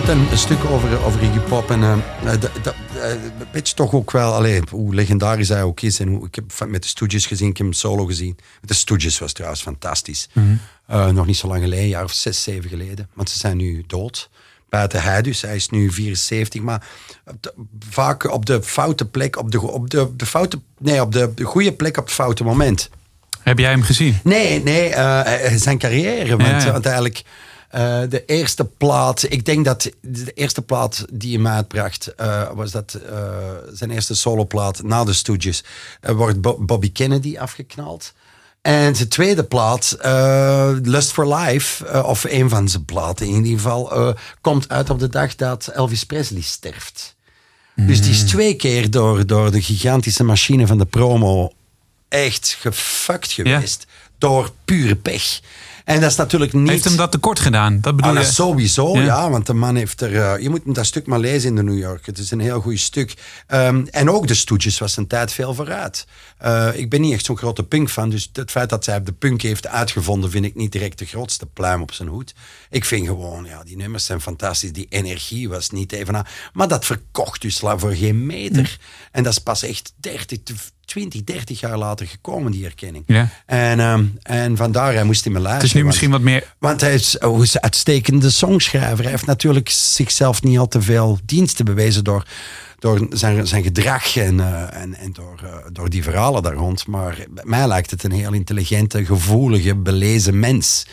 Speaker 4: net een, stuk over, over Iggy Pop. En eh, dat, dat, eh, weet je toch ook wel allee, hoe legendarisch hij ook is. En hoe, ik heb met de Stooges gezien, ik heb hem solo gezien. Met de Stooges was trouwens fantastisch. Eh, nog niet zo lang geleden, een jaar of zes, zeven geleden. Want ze zijn nu dood. Buiten hij dus, hij is nu 74. Maar vaak op de foute plek, op de, op de, de foute, nee, op de, de goede plek op het foute moment.
Speaker 2: Heb jij hem gezien?
Speaker 4: Nee, nee, zijn carrière. Want,
Speaker 2: Ja, ja.
Speaker 4: want eigenlijk eh, de eerste plaat, ik denk dat de eerste plaat die hem uitbracht, eh, was dat eh, zijn eerste soloplaat na de Stooges, wordt Bo- Bobby Kennedy afgeknald. En zijn tweede plaat, Lust for Life, of een van zijn platen in ieder geval, komt uit op de dag dat Elvis Presley sterft. Dus die is twee keer door, door de gigantische machine van de promo echt gefuckt geweest. Door pure pech. En dat is natuurlijk niet...
Speaker 2: Heeft hem dat tekort gedaan? Dat bedoel
Speaker 4: Ah, dat
Speaker 2: je?
Speaker 4: sowieso,
Speaker 2: Ja.
Speaker 4: ja. Want de man heeft er... eh, je moet dat stuk maar lezen in de New York. Het is een heel goed stuk. Ehm, en ook de Stooges was een tijd veel vooruit. Eh, ik ben niet echt zo'n grote punk fan. Dus het feit dat zij de punk heeft uitgevonden... vind ik niet direct de grootste pluim op zijn hoed. Ik vind gewoon, ja, die nummers zijn fantastisch. Die energie was niet even aan. Maar dat verkocht dus voor geen meter. En dat is pas echt 30, 20, 30 jaar later gekomen, die erkenning.
Speaker 2: Ja.
Speaker 4: En, ehm, en vandaar, hij moest in mijn.
Speaker 2: Het is nu
Speaker 4: want-
Speaker 2: misschien wat meer...
Speaker 4: want hij is, oh, is een uitstekende songschrijver. Hij heeft natuurlijk zichzelf niet al te veel diensten bewezen door, door zijn, zijn gedrag en, eh, en, en door, eh, door die verhalen daar rond. Maar bij mij lijkt het een heel intelligente, gevoelige, belezen mens.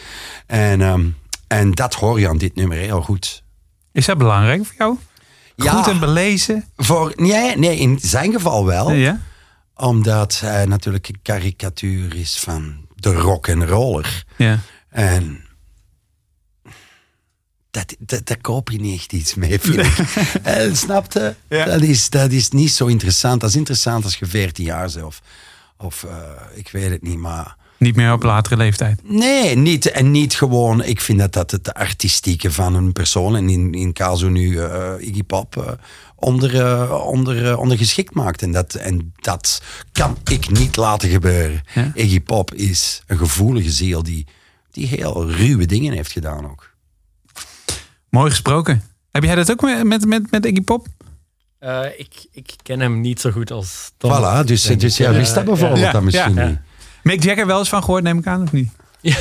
Speaker 4: En, ehm, en dat hoor je aan dit nummer heel goed.
Speaker 2: Is dat belangrijk voor jou?
Speaker 4: Ja.
Speaker 2: Goed en belezen?
Speaker 4: Voor, nee, nee, in zijn geval wel.
Speaker 2: Ja?
Speaker 4: Omdat hij natuurlijk een karikatuur is van de rock en roller.
Speaker 2: Ja.
Speaker 4: En dat, dat, daar koop je niet echt iets mee, vind ik. [LAUGHS] Eh, snapte?
Speaker 2: Ja.
Speaker 4: Dat, is, dat is niet zo interessant. Dat is interessant als je 14 jaar zelf. Of eh, ik weet het niet, maar...
Speaker 2: Niet meer op latere leeftijd.
Speaker 4: Nee, niet, en niet gewoon... Ik vind dat dat het artistieke van een persoon... en in, in caso nu eh, Iggy Pop... onder, eh, onder, eh, ondergeschikt maakt. En dat, en dat kan ik niet laten gebeuren.
Speaker 2: Ja.
Speaker 4: Iggy Pop is een gevoelige ziel... die, die heel ruwe dingen heeft gedaan ook.
Speaker 2: Mooi gesproken. Heb jij dat ook met, met, met, met Iggy Pop?
Speaker 5: Eh, ik, ik ken hem niet zo goed als Tom.
Speaker 4: Voilà, dus, dus ja, wist dat bijvoorbeeld
Speaker 2: ja,
Speaker 4: dan misschien
Speaker 2: ja.
Speaker 4: niet.
Speaker 2: Mick Jagger wel eens van gehoord, neem ik aan, of niet? [LAUGHS]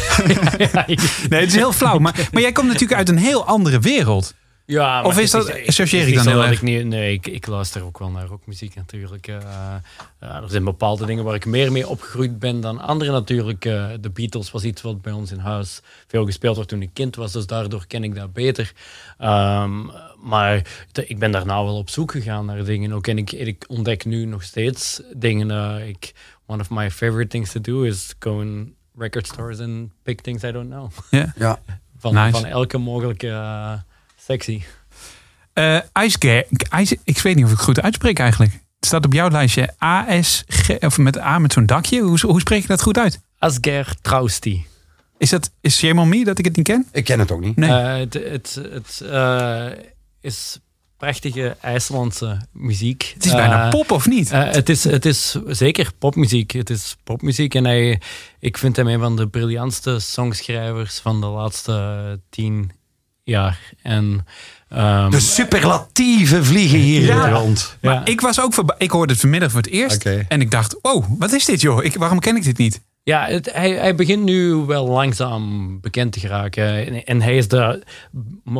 Speaker 2: Nee, het is heel flauw. Maar, maar jij komt natuurlijk uit een heel andere wereld.
Speaker 5: Ja, maar
Speaker 2: Of is dat- associeer ik dan erg?
Speaker 5: Ik niet, nee, ik, ik luister ook wel naar rockmuziek natuurlijk. eh. ja, er zijn bepaalde dingen waar ik meer mee opgegroeid ben dan andere natuurlijk. eh, de Beatles was iets wat bij ons in huis veel gespeeld werd toen ik kind was, dus daardoor ken ik dat beter. Ehm, maar te- ik ben daarna wel op zoek gegaan naar dingen ook. En ik, ik ontdek nu nog steeds dingen. eh, ik, one of my favorite things to do is go in record stores and pick things I don't know.
Speaker 2: Ja. [LAUGHS]
Speaker 4: Ja.
Speaker 5: Van,
Speaker 2: Nice.
Speaker 5: van elke mogelijke sectie.
Speaker 2: Eh Ice, Ice, ik weet niet of ik het goed uitspreek eigenlijk. Het staat op jouw lijstje ASG, of met A met zo'n dakje. Hoe, hoe spreek je dat goed uit?
Speaker 5: Asger Trausti.
Speaker 2: Is dat is Shame on Me dat ik het niet ken?
Speaker 4: Ik ken het ook niet.
Speaker 2: Nee.
Speaker 5: Eh, het het, het eh, is prachtige IJslandse muziek.
Speaker 2: het is bijna pop of niet?
Speaker 5: eh, het, is, het is zeker popmuziek. Het is popmuziek en hij, ik vind hem een van de briljantste songschrijvers van de laatste tien jaar. En, ehm,
Speaker 4: De superlatieven vliegen hier
Speaker 2: Ja.
Speaker 4: rond.
Speaker 2: maar
Speaker 5: ja.
Speaker 2: ik was ook ik hoorde het vanmiddag voor het eerst. En ik dacht, oh, wat is dit joh? Ik, waarom ken ik dit niet?
Speaker 5: Ja, het- hij, hij begint nu wel langzaam bekend te geraken. En, en hij is de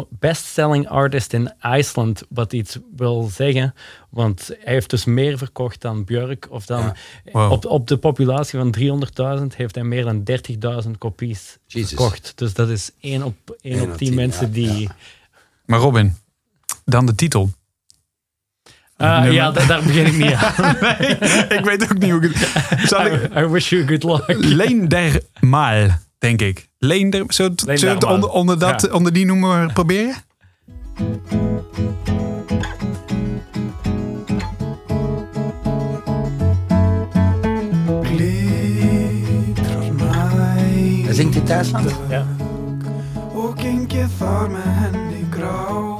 Speaker 5: best-selling artist in IJsland, wat iets wil zeggen. Want hij heeft dus meer verkocht dan Björk. Of dan,
Speaker 4: Ja.
Speaker 2: Wow.
Speaker 5: op, op de populatie van 300.000 heeft hij meer dan 30.000 kopies
Speaker 4: Jezus.
Speaker 5: verkocht. Dus dat is 1 op, 1
Speaker 4: Één
Speaker 5: op
Speaker 4: op
Speaker 5: 10
Speaker 4: tien,
Speaker 5: mensen
Speaker 4: ja,
Speaker 5: die...
Speaker 4: ja.
Speaker 2: Maar Robin, dan de titel.
Speaker 5: Ah, ja, da- daar begin ik niet aan. [LAUGHS]
Speaker 2: ik weet ook niet hoe ik het... Zal ik...
Speaker 5: I, I wish you good luck.
Speaker 2: Leendermaal, denk ik. Leender, zullen we het- zullen we het onder, onder, dat,
Speaker 5: Ja.
Speaker 2: onder die noemer proberen?
Speaker 4: Hij zingt in Duitsland.
Speaker 5: Ja.
Speaker 3: og gengið þar með henni grátur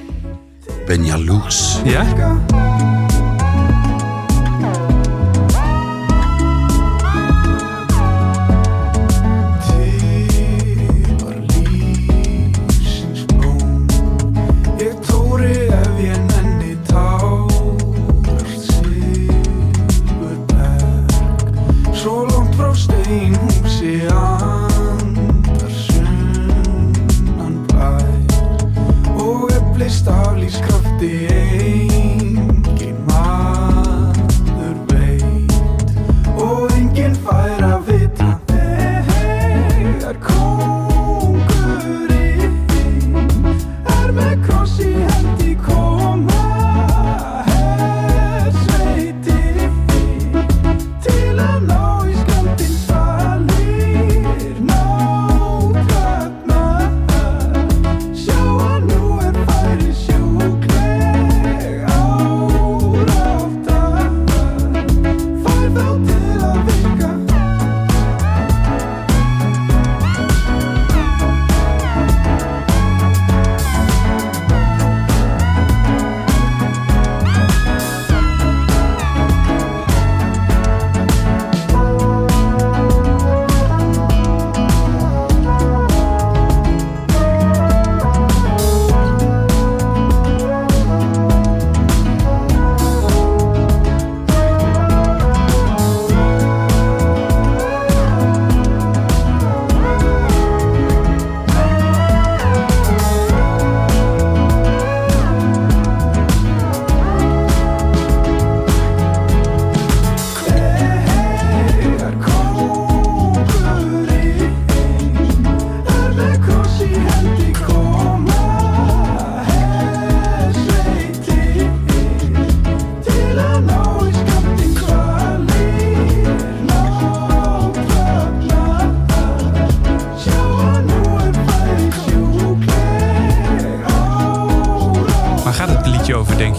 Speaker 4: Ben jaloers.
Speaker 3: Ja?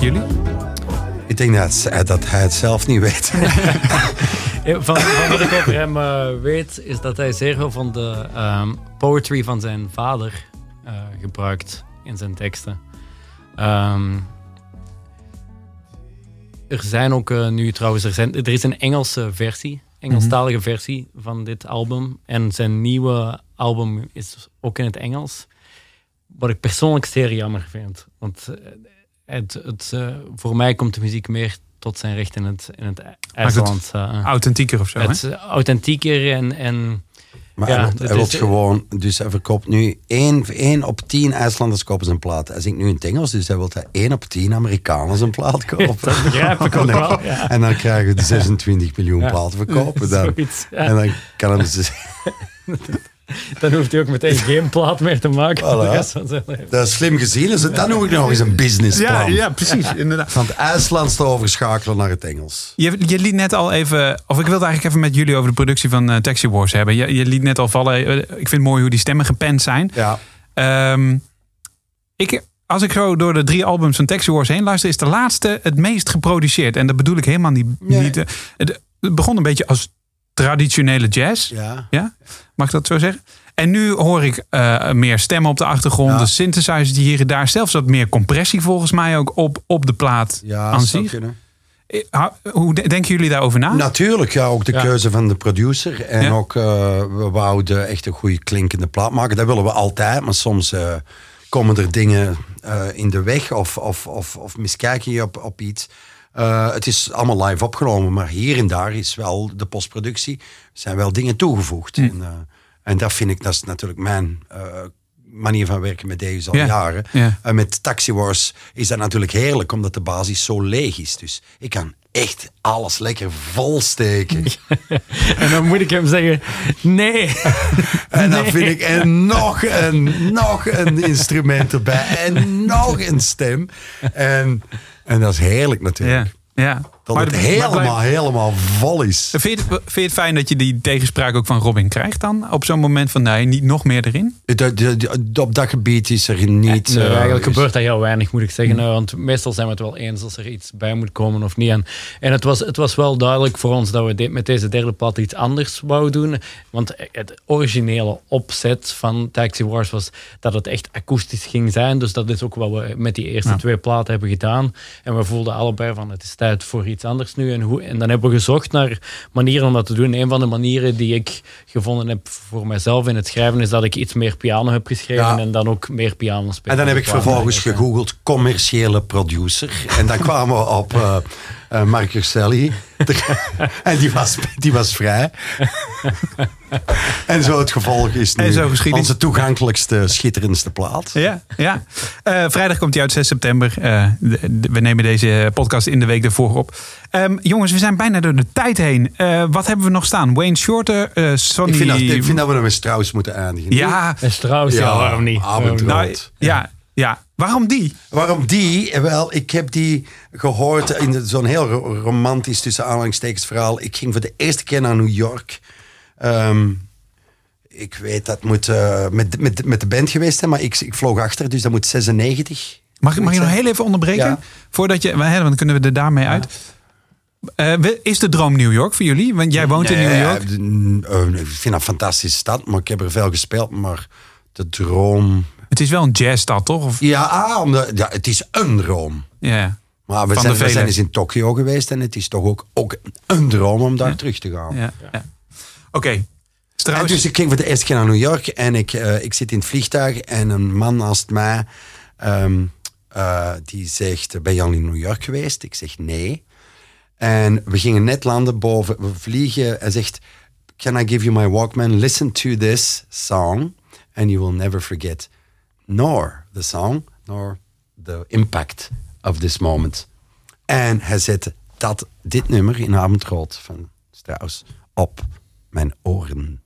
Speaker 3: Jullie?
Speaker 4: Ik denk dat, dat hij het zelf niet weet. [LAUGHS] [LAUGHS]
Speaker 5: Van, van wat ik over hem eh, weet, is dat hij zeer veel van de ehm, poetry van zijn vader eh, gebruikt in zijn teksten. Ehm, er zijn ook eh, nu trouwens, er, zijn, er is een Engelse versie, Engelstalige versie van dit album. En zijn nieuwe album is ook in het Engels. Wat ik persoonlijk zeer jammer vind. Want eh, het, het, eh, voor mij komt de muziek meer tot zijn recht in het, in het IJsland. eh,
Speaker 3: Authentieker of zo, hè?
Speaker 5: het is authentieker en, en
Speaker 4: Maar
Speaker 5: Ja,
Speaker 4: hij, hij
Speaker 5: is-
Speaker 4: gewoon, dus hij verkoopt nu 1, één op 10 IJslanders kopen zijn plaat. Hij zingt nu in het Engels, dus hij wil dat 1 op 10 Amerikanen zijn plaat [LAUGHS] kopen.
Speaker 5: dat begrijp ik ook
Speaker 4: En dan-
Speaker 5: wel. Ja.
Speaker 4: En dan krijgen we de [LAUGHS] 26 miljoen platen verkopen. Dan. [LAUGHS]
Speaker 5: Zoiets, ja.
Speaker 4: En dan kan hij dus... [LAUGHS]
Speaker 5: Dan hoeft hij ook meteen geen plaat meer te maken.
Speaker 4: Voilà. Dat is slim gezien. Dus dan noem ik nog eens een businessplan.
Speaker 3: Ja, ja, precies. [LAUGHS] Inderdaad.
Speaker 4: Van het IJslands te overschakelen naar het Engels.
Speaker 3: Je, je liet net al even, of ik wilde eigenlijk even met jullie over de productie van eh, Taxi Wars hebben. Je, je liet net al vallen, eh, ik vind het mooi hoe die stemmen gepend zijn.
Speaker 4: Ja.
Speaker 3: Ehm, ik, als ik zo door de drie albums van Taxi Wars heen luister, is de laatste het meest geproduceerd. En dat bedoel ik helemaal niet.
Speaker 4: Nee.
Speaker 3: niet eh, het begon een beetje als traditionele jazz.
Speaker 4: Ja.
Speaker 3: Ja? Mag ik dat zo zeggen? En nu hoor ik eh, meer stemmen op de achtergrond,
Speaker 4: Ja.
Speaker 3: de synthesizers die hier en daar, zelfs wat meer compressie volgens mij ook op, op de plaat
Speaker 4: Ja,
Speaker 3: aan zich. Eh, Hoe de- denken jullie daarover na?
Speaker 4: Natuurlijk, ja, ook de
Speaker 5: Ja.
Speaker 4: keuze van de producer. En
Speaker 3: Ja.
Speaker 4: ook, eh, we wouden echt een goede klinkende plaat maken. Dat willen we altijd, maar soms eh, komen er dingen eh, in de weg of, of, of, of miskijk je op, op iets. Eh, het is allemaal live opgenomen, maar hier en daar is wel de postproductie, zijn wel dingen toegevoegd.
Speaker 3: Hm.
Speaker 4: En, eh, en dat vind ik, dat is natuurlijk mijn eh, manier van werken met deze al
Speaker 3: Ja.
Speaker 4: jaren.
Speaker 3: Ja.
Speaker 4: En met Taxi Wars is dat natuurlijk heerlijk, omdat de basis zo leeg is. Dus ik kan echt alles lekker vol steken. [LAUGHS]
Speaker 5: En dan moet ik hem zeggen, nee. [LAUGHS]
Speaker 4: En dan vind ik en nog een, nog een instrument erbij en nog een stem. En, en dat is heerlijk
Speaker 3: Ja,
Speaker 4: natuurlijk.
Speaker 3: ja.
Speaker 4: Dat
Speaker 2: Maar
Speaker 4: het
Speaker 2: de- maar
Speaker 4: helemaal,
Speaker 2: blijf-
Speaker 4: helemaal vol is.
Speaker 2: Vind je, het, vind je het fijn dat je die tegenspraak ook van Robin krijgt dan? Op zo'n moment van nee, niet nog meer erin?
Speaker 4: De- de- op dat gebied is er niet...
Speaker 5: Nee,
Speaker 4: eh,
Speaker 5: eigenlijk
Speaker 4: is-
Speaker 5: gebeurt dat heel weinig, moet ik zeggen. eh, Want meestal zijn we het wel eens als er iets bij moet komen of niet. En, en het, was, het was wel duidelijk voor ons dat we de- met deze derde plaat iets anders wouden doen. Want het originele opzet van Taxi Wars was dat het echt akoestisch ging zijn. Dus dat is ook wat we met die eerste
Speaker 2: Ja.
Speaker 5: twee platen hebben gedaan. En we voelden allebei van het is tijd voor iets anders nu. En, hoe, en dan hebben we gezocht naar manieren om dat te doen. Een van de manieren die ik gevonden heb voor mezelf in het schrijven is dat ik iets meer piano heb geschreven
Speaker 4: Ja.
Speaker 5: en dan ook meer piano spelen.
Speaker 4: En dan heb ik
Speaker 5: Qua
Speaker 4: vervolgens gegoogeld commerciële producer. En dan kwamen we op eh eh, Mark Urselli. [LAUGHS] en die was, die was vrij. en zo het gevolg is nu
Speaker 2: En zo geschiedenis.
Speaker 4: onze toegankelijkste, schitterendste plaat.
Speaker 2: Ja, ja. Eh, vrijdag komt hij uit 6 september. Eh, de- de- we nemen deze podcast in de week ervoor op. Ehm, jongens, we zijn bijna door de tijd heen. Eh, wat hebben we nog staan? Wayne Shorter, eh Sonny...
Speaker 4: Ik vind, dat, ik vind dat we nog met Strauss moeten eindigen.
Speaker 2: Ja,
Speaker 5: En Strauss, ja, waarom niet?
Speaker 4: Abendrood.
Speaker 2: nou, ja, ja. Waarom die?
Speaker 4: Waarom die? Wel, ik heb die gehoord in zo'n heel ro- romantisch tussen aanhalingstekens verhaal. Ik ging voor de eerste keer naar New York. Ehm, ik weet dat moet eh, met, met, met de band geweest zijn, maar ik, ik vloog achter, dus dat moet 96.
Speaker 2: Mag, mag je nog heel even onderbreken?
Speaker 4: Ja.
Speaker 2: Voordat je, hè, want dan kunnen we er daarmee uit. Eh, is de droom New York voor jullie? Want jij woont in New York.
Speaker 4: eh, eh, ik vind dat een fantastische stad, maar ik heb er veel gespeeld. Maar de droom...
Speaker 2: Het is wel een jazzstad, toch? Of,
Speaker 4: Ja, omdat, ja het is een droom.
Speaker 2: ja.
Speaker 4: Maar we
Speaker 2: Van
Speaker 4: zijn,
Speaker 2: de
Speaker 4: we zijn eens in Tokio geweest en het is toch ook, ook een droom om daar terug te gaan.
Speaker 2: ja, ja. Oké.
Speaker 4: En
Speaker 2: Strauss.
Speaker 4: dus ik ging voor de eerste keer naar New York en ik, eh, ik zit in het vliegtuig en een man naast mij ehm, eh, die zegt, ben je al in New York geweest? Ik zeg nee. En we gingen net landen boven, we vliegen. Hij zegt, can I give you my Walkman? Listen to this song and you will never forget nor the song, nor the impact of this moment. En hij zette dat, dit nummer in Avondrood van Strauss op mijn oren.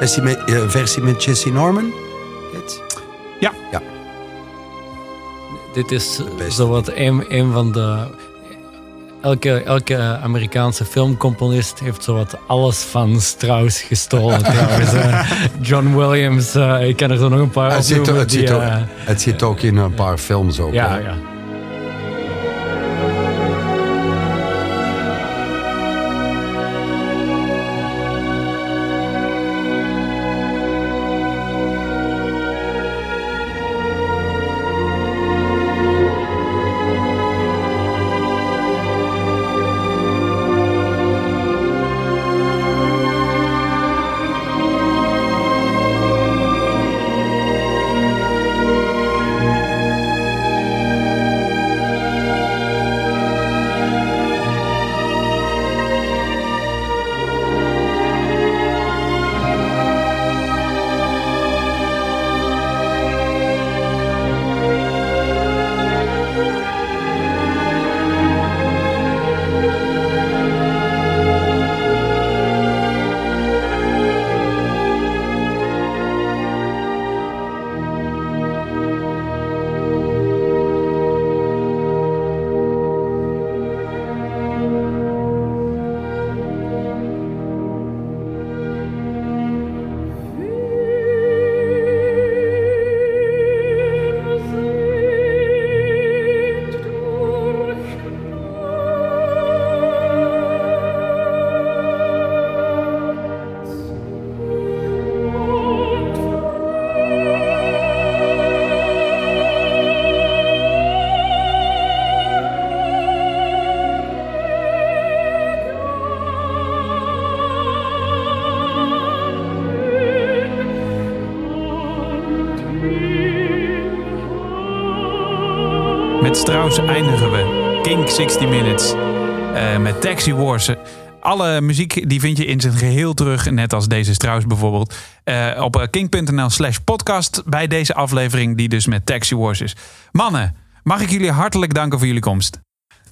Speaker 4: Versie met, eh, versie met Jesse Norman? Dit?
Speaker 2: Ja.
Speaker 4: Ja.
Speaker 5: Dit is
Speaker 4: beste.
Speaker 5: zowat een, een van de... Elke, elke Amerikaanse filmcomponist heeft zowat alles van Strauss gestolen [LAUGHS] trouwens. eh. John Williams, eh, ik ken er zo nog een paar
Speaker 4: Het zit, het,
Speaker 5: die,
Speaker 4: zit ook,
Speaker 5: eh,
Speaker 4: het zit ook in een paar films ook.
Speaker 5: ja,
Speaker 4: hè.
Speaker 5: ja.
Speaker 2: Strauss eindigen we. King 60 Minutes. eh, met Taxi Wars. Alle muziek die vind je in zijn geheel terug, net als deze Strauss bijvoorbeeld, eh, op eh, king.nl slash podcast bij deze aflevering die dus met Taxi Wars is. Mannen, mag ik jullie hartelijk danken voor jullie komst.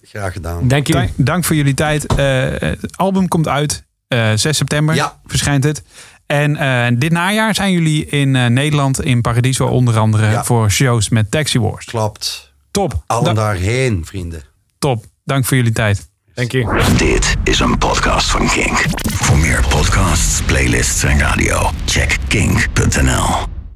Speaker 4: Graag gedaan.
Speaker 5: Dank je.
Speaker 2: Dank, voor jullie tijd. Eh, het album komt uit. eh 6 september
Speaker 4: Ja.
Speaker 2: verschijnt het. En eh, dit najaar zijn jullie in eh, Nederland, in Paradiso onder andere,
Speaker 4: Ja.
Speaker 2: voor shows met Taxi Wars.
Speaker 4: Klopt.
Speaker 2: Top.
Speaker 4: Allen
Speaker 2: Da-
Speaker 4: daarheen, vrienden.
Speaker 2: top. Dank voor jullie tijd.
Speaker 5: Dank je.
Speaker 1: Dit is een podcast van Kink. Voor meer podcasts, playlists en radio, check kink.nl.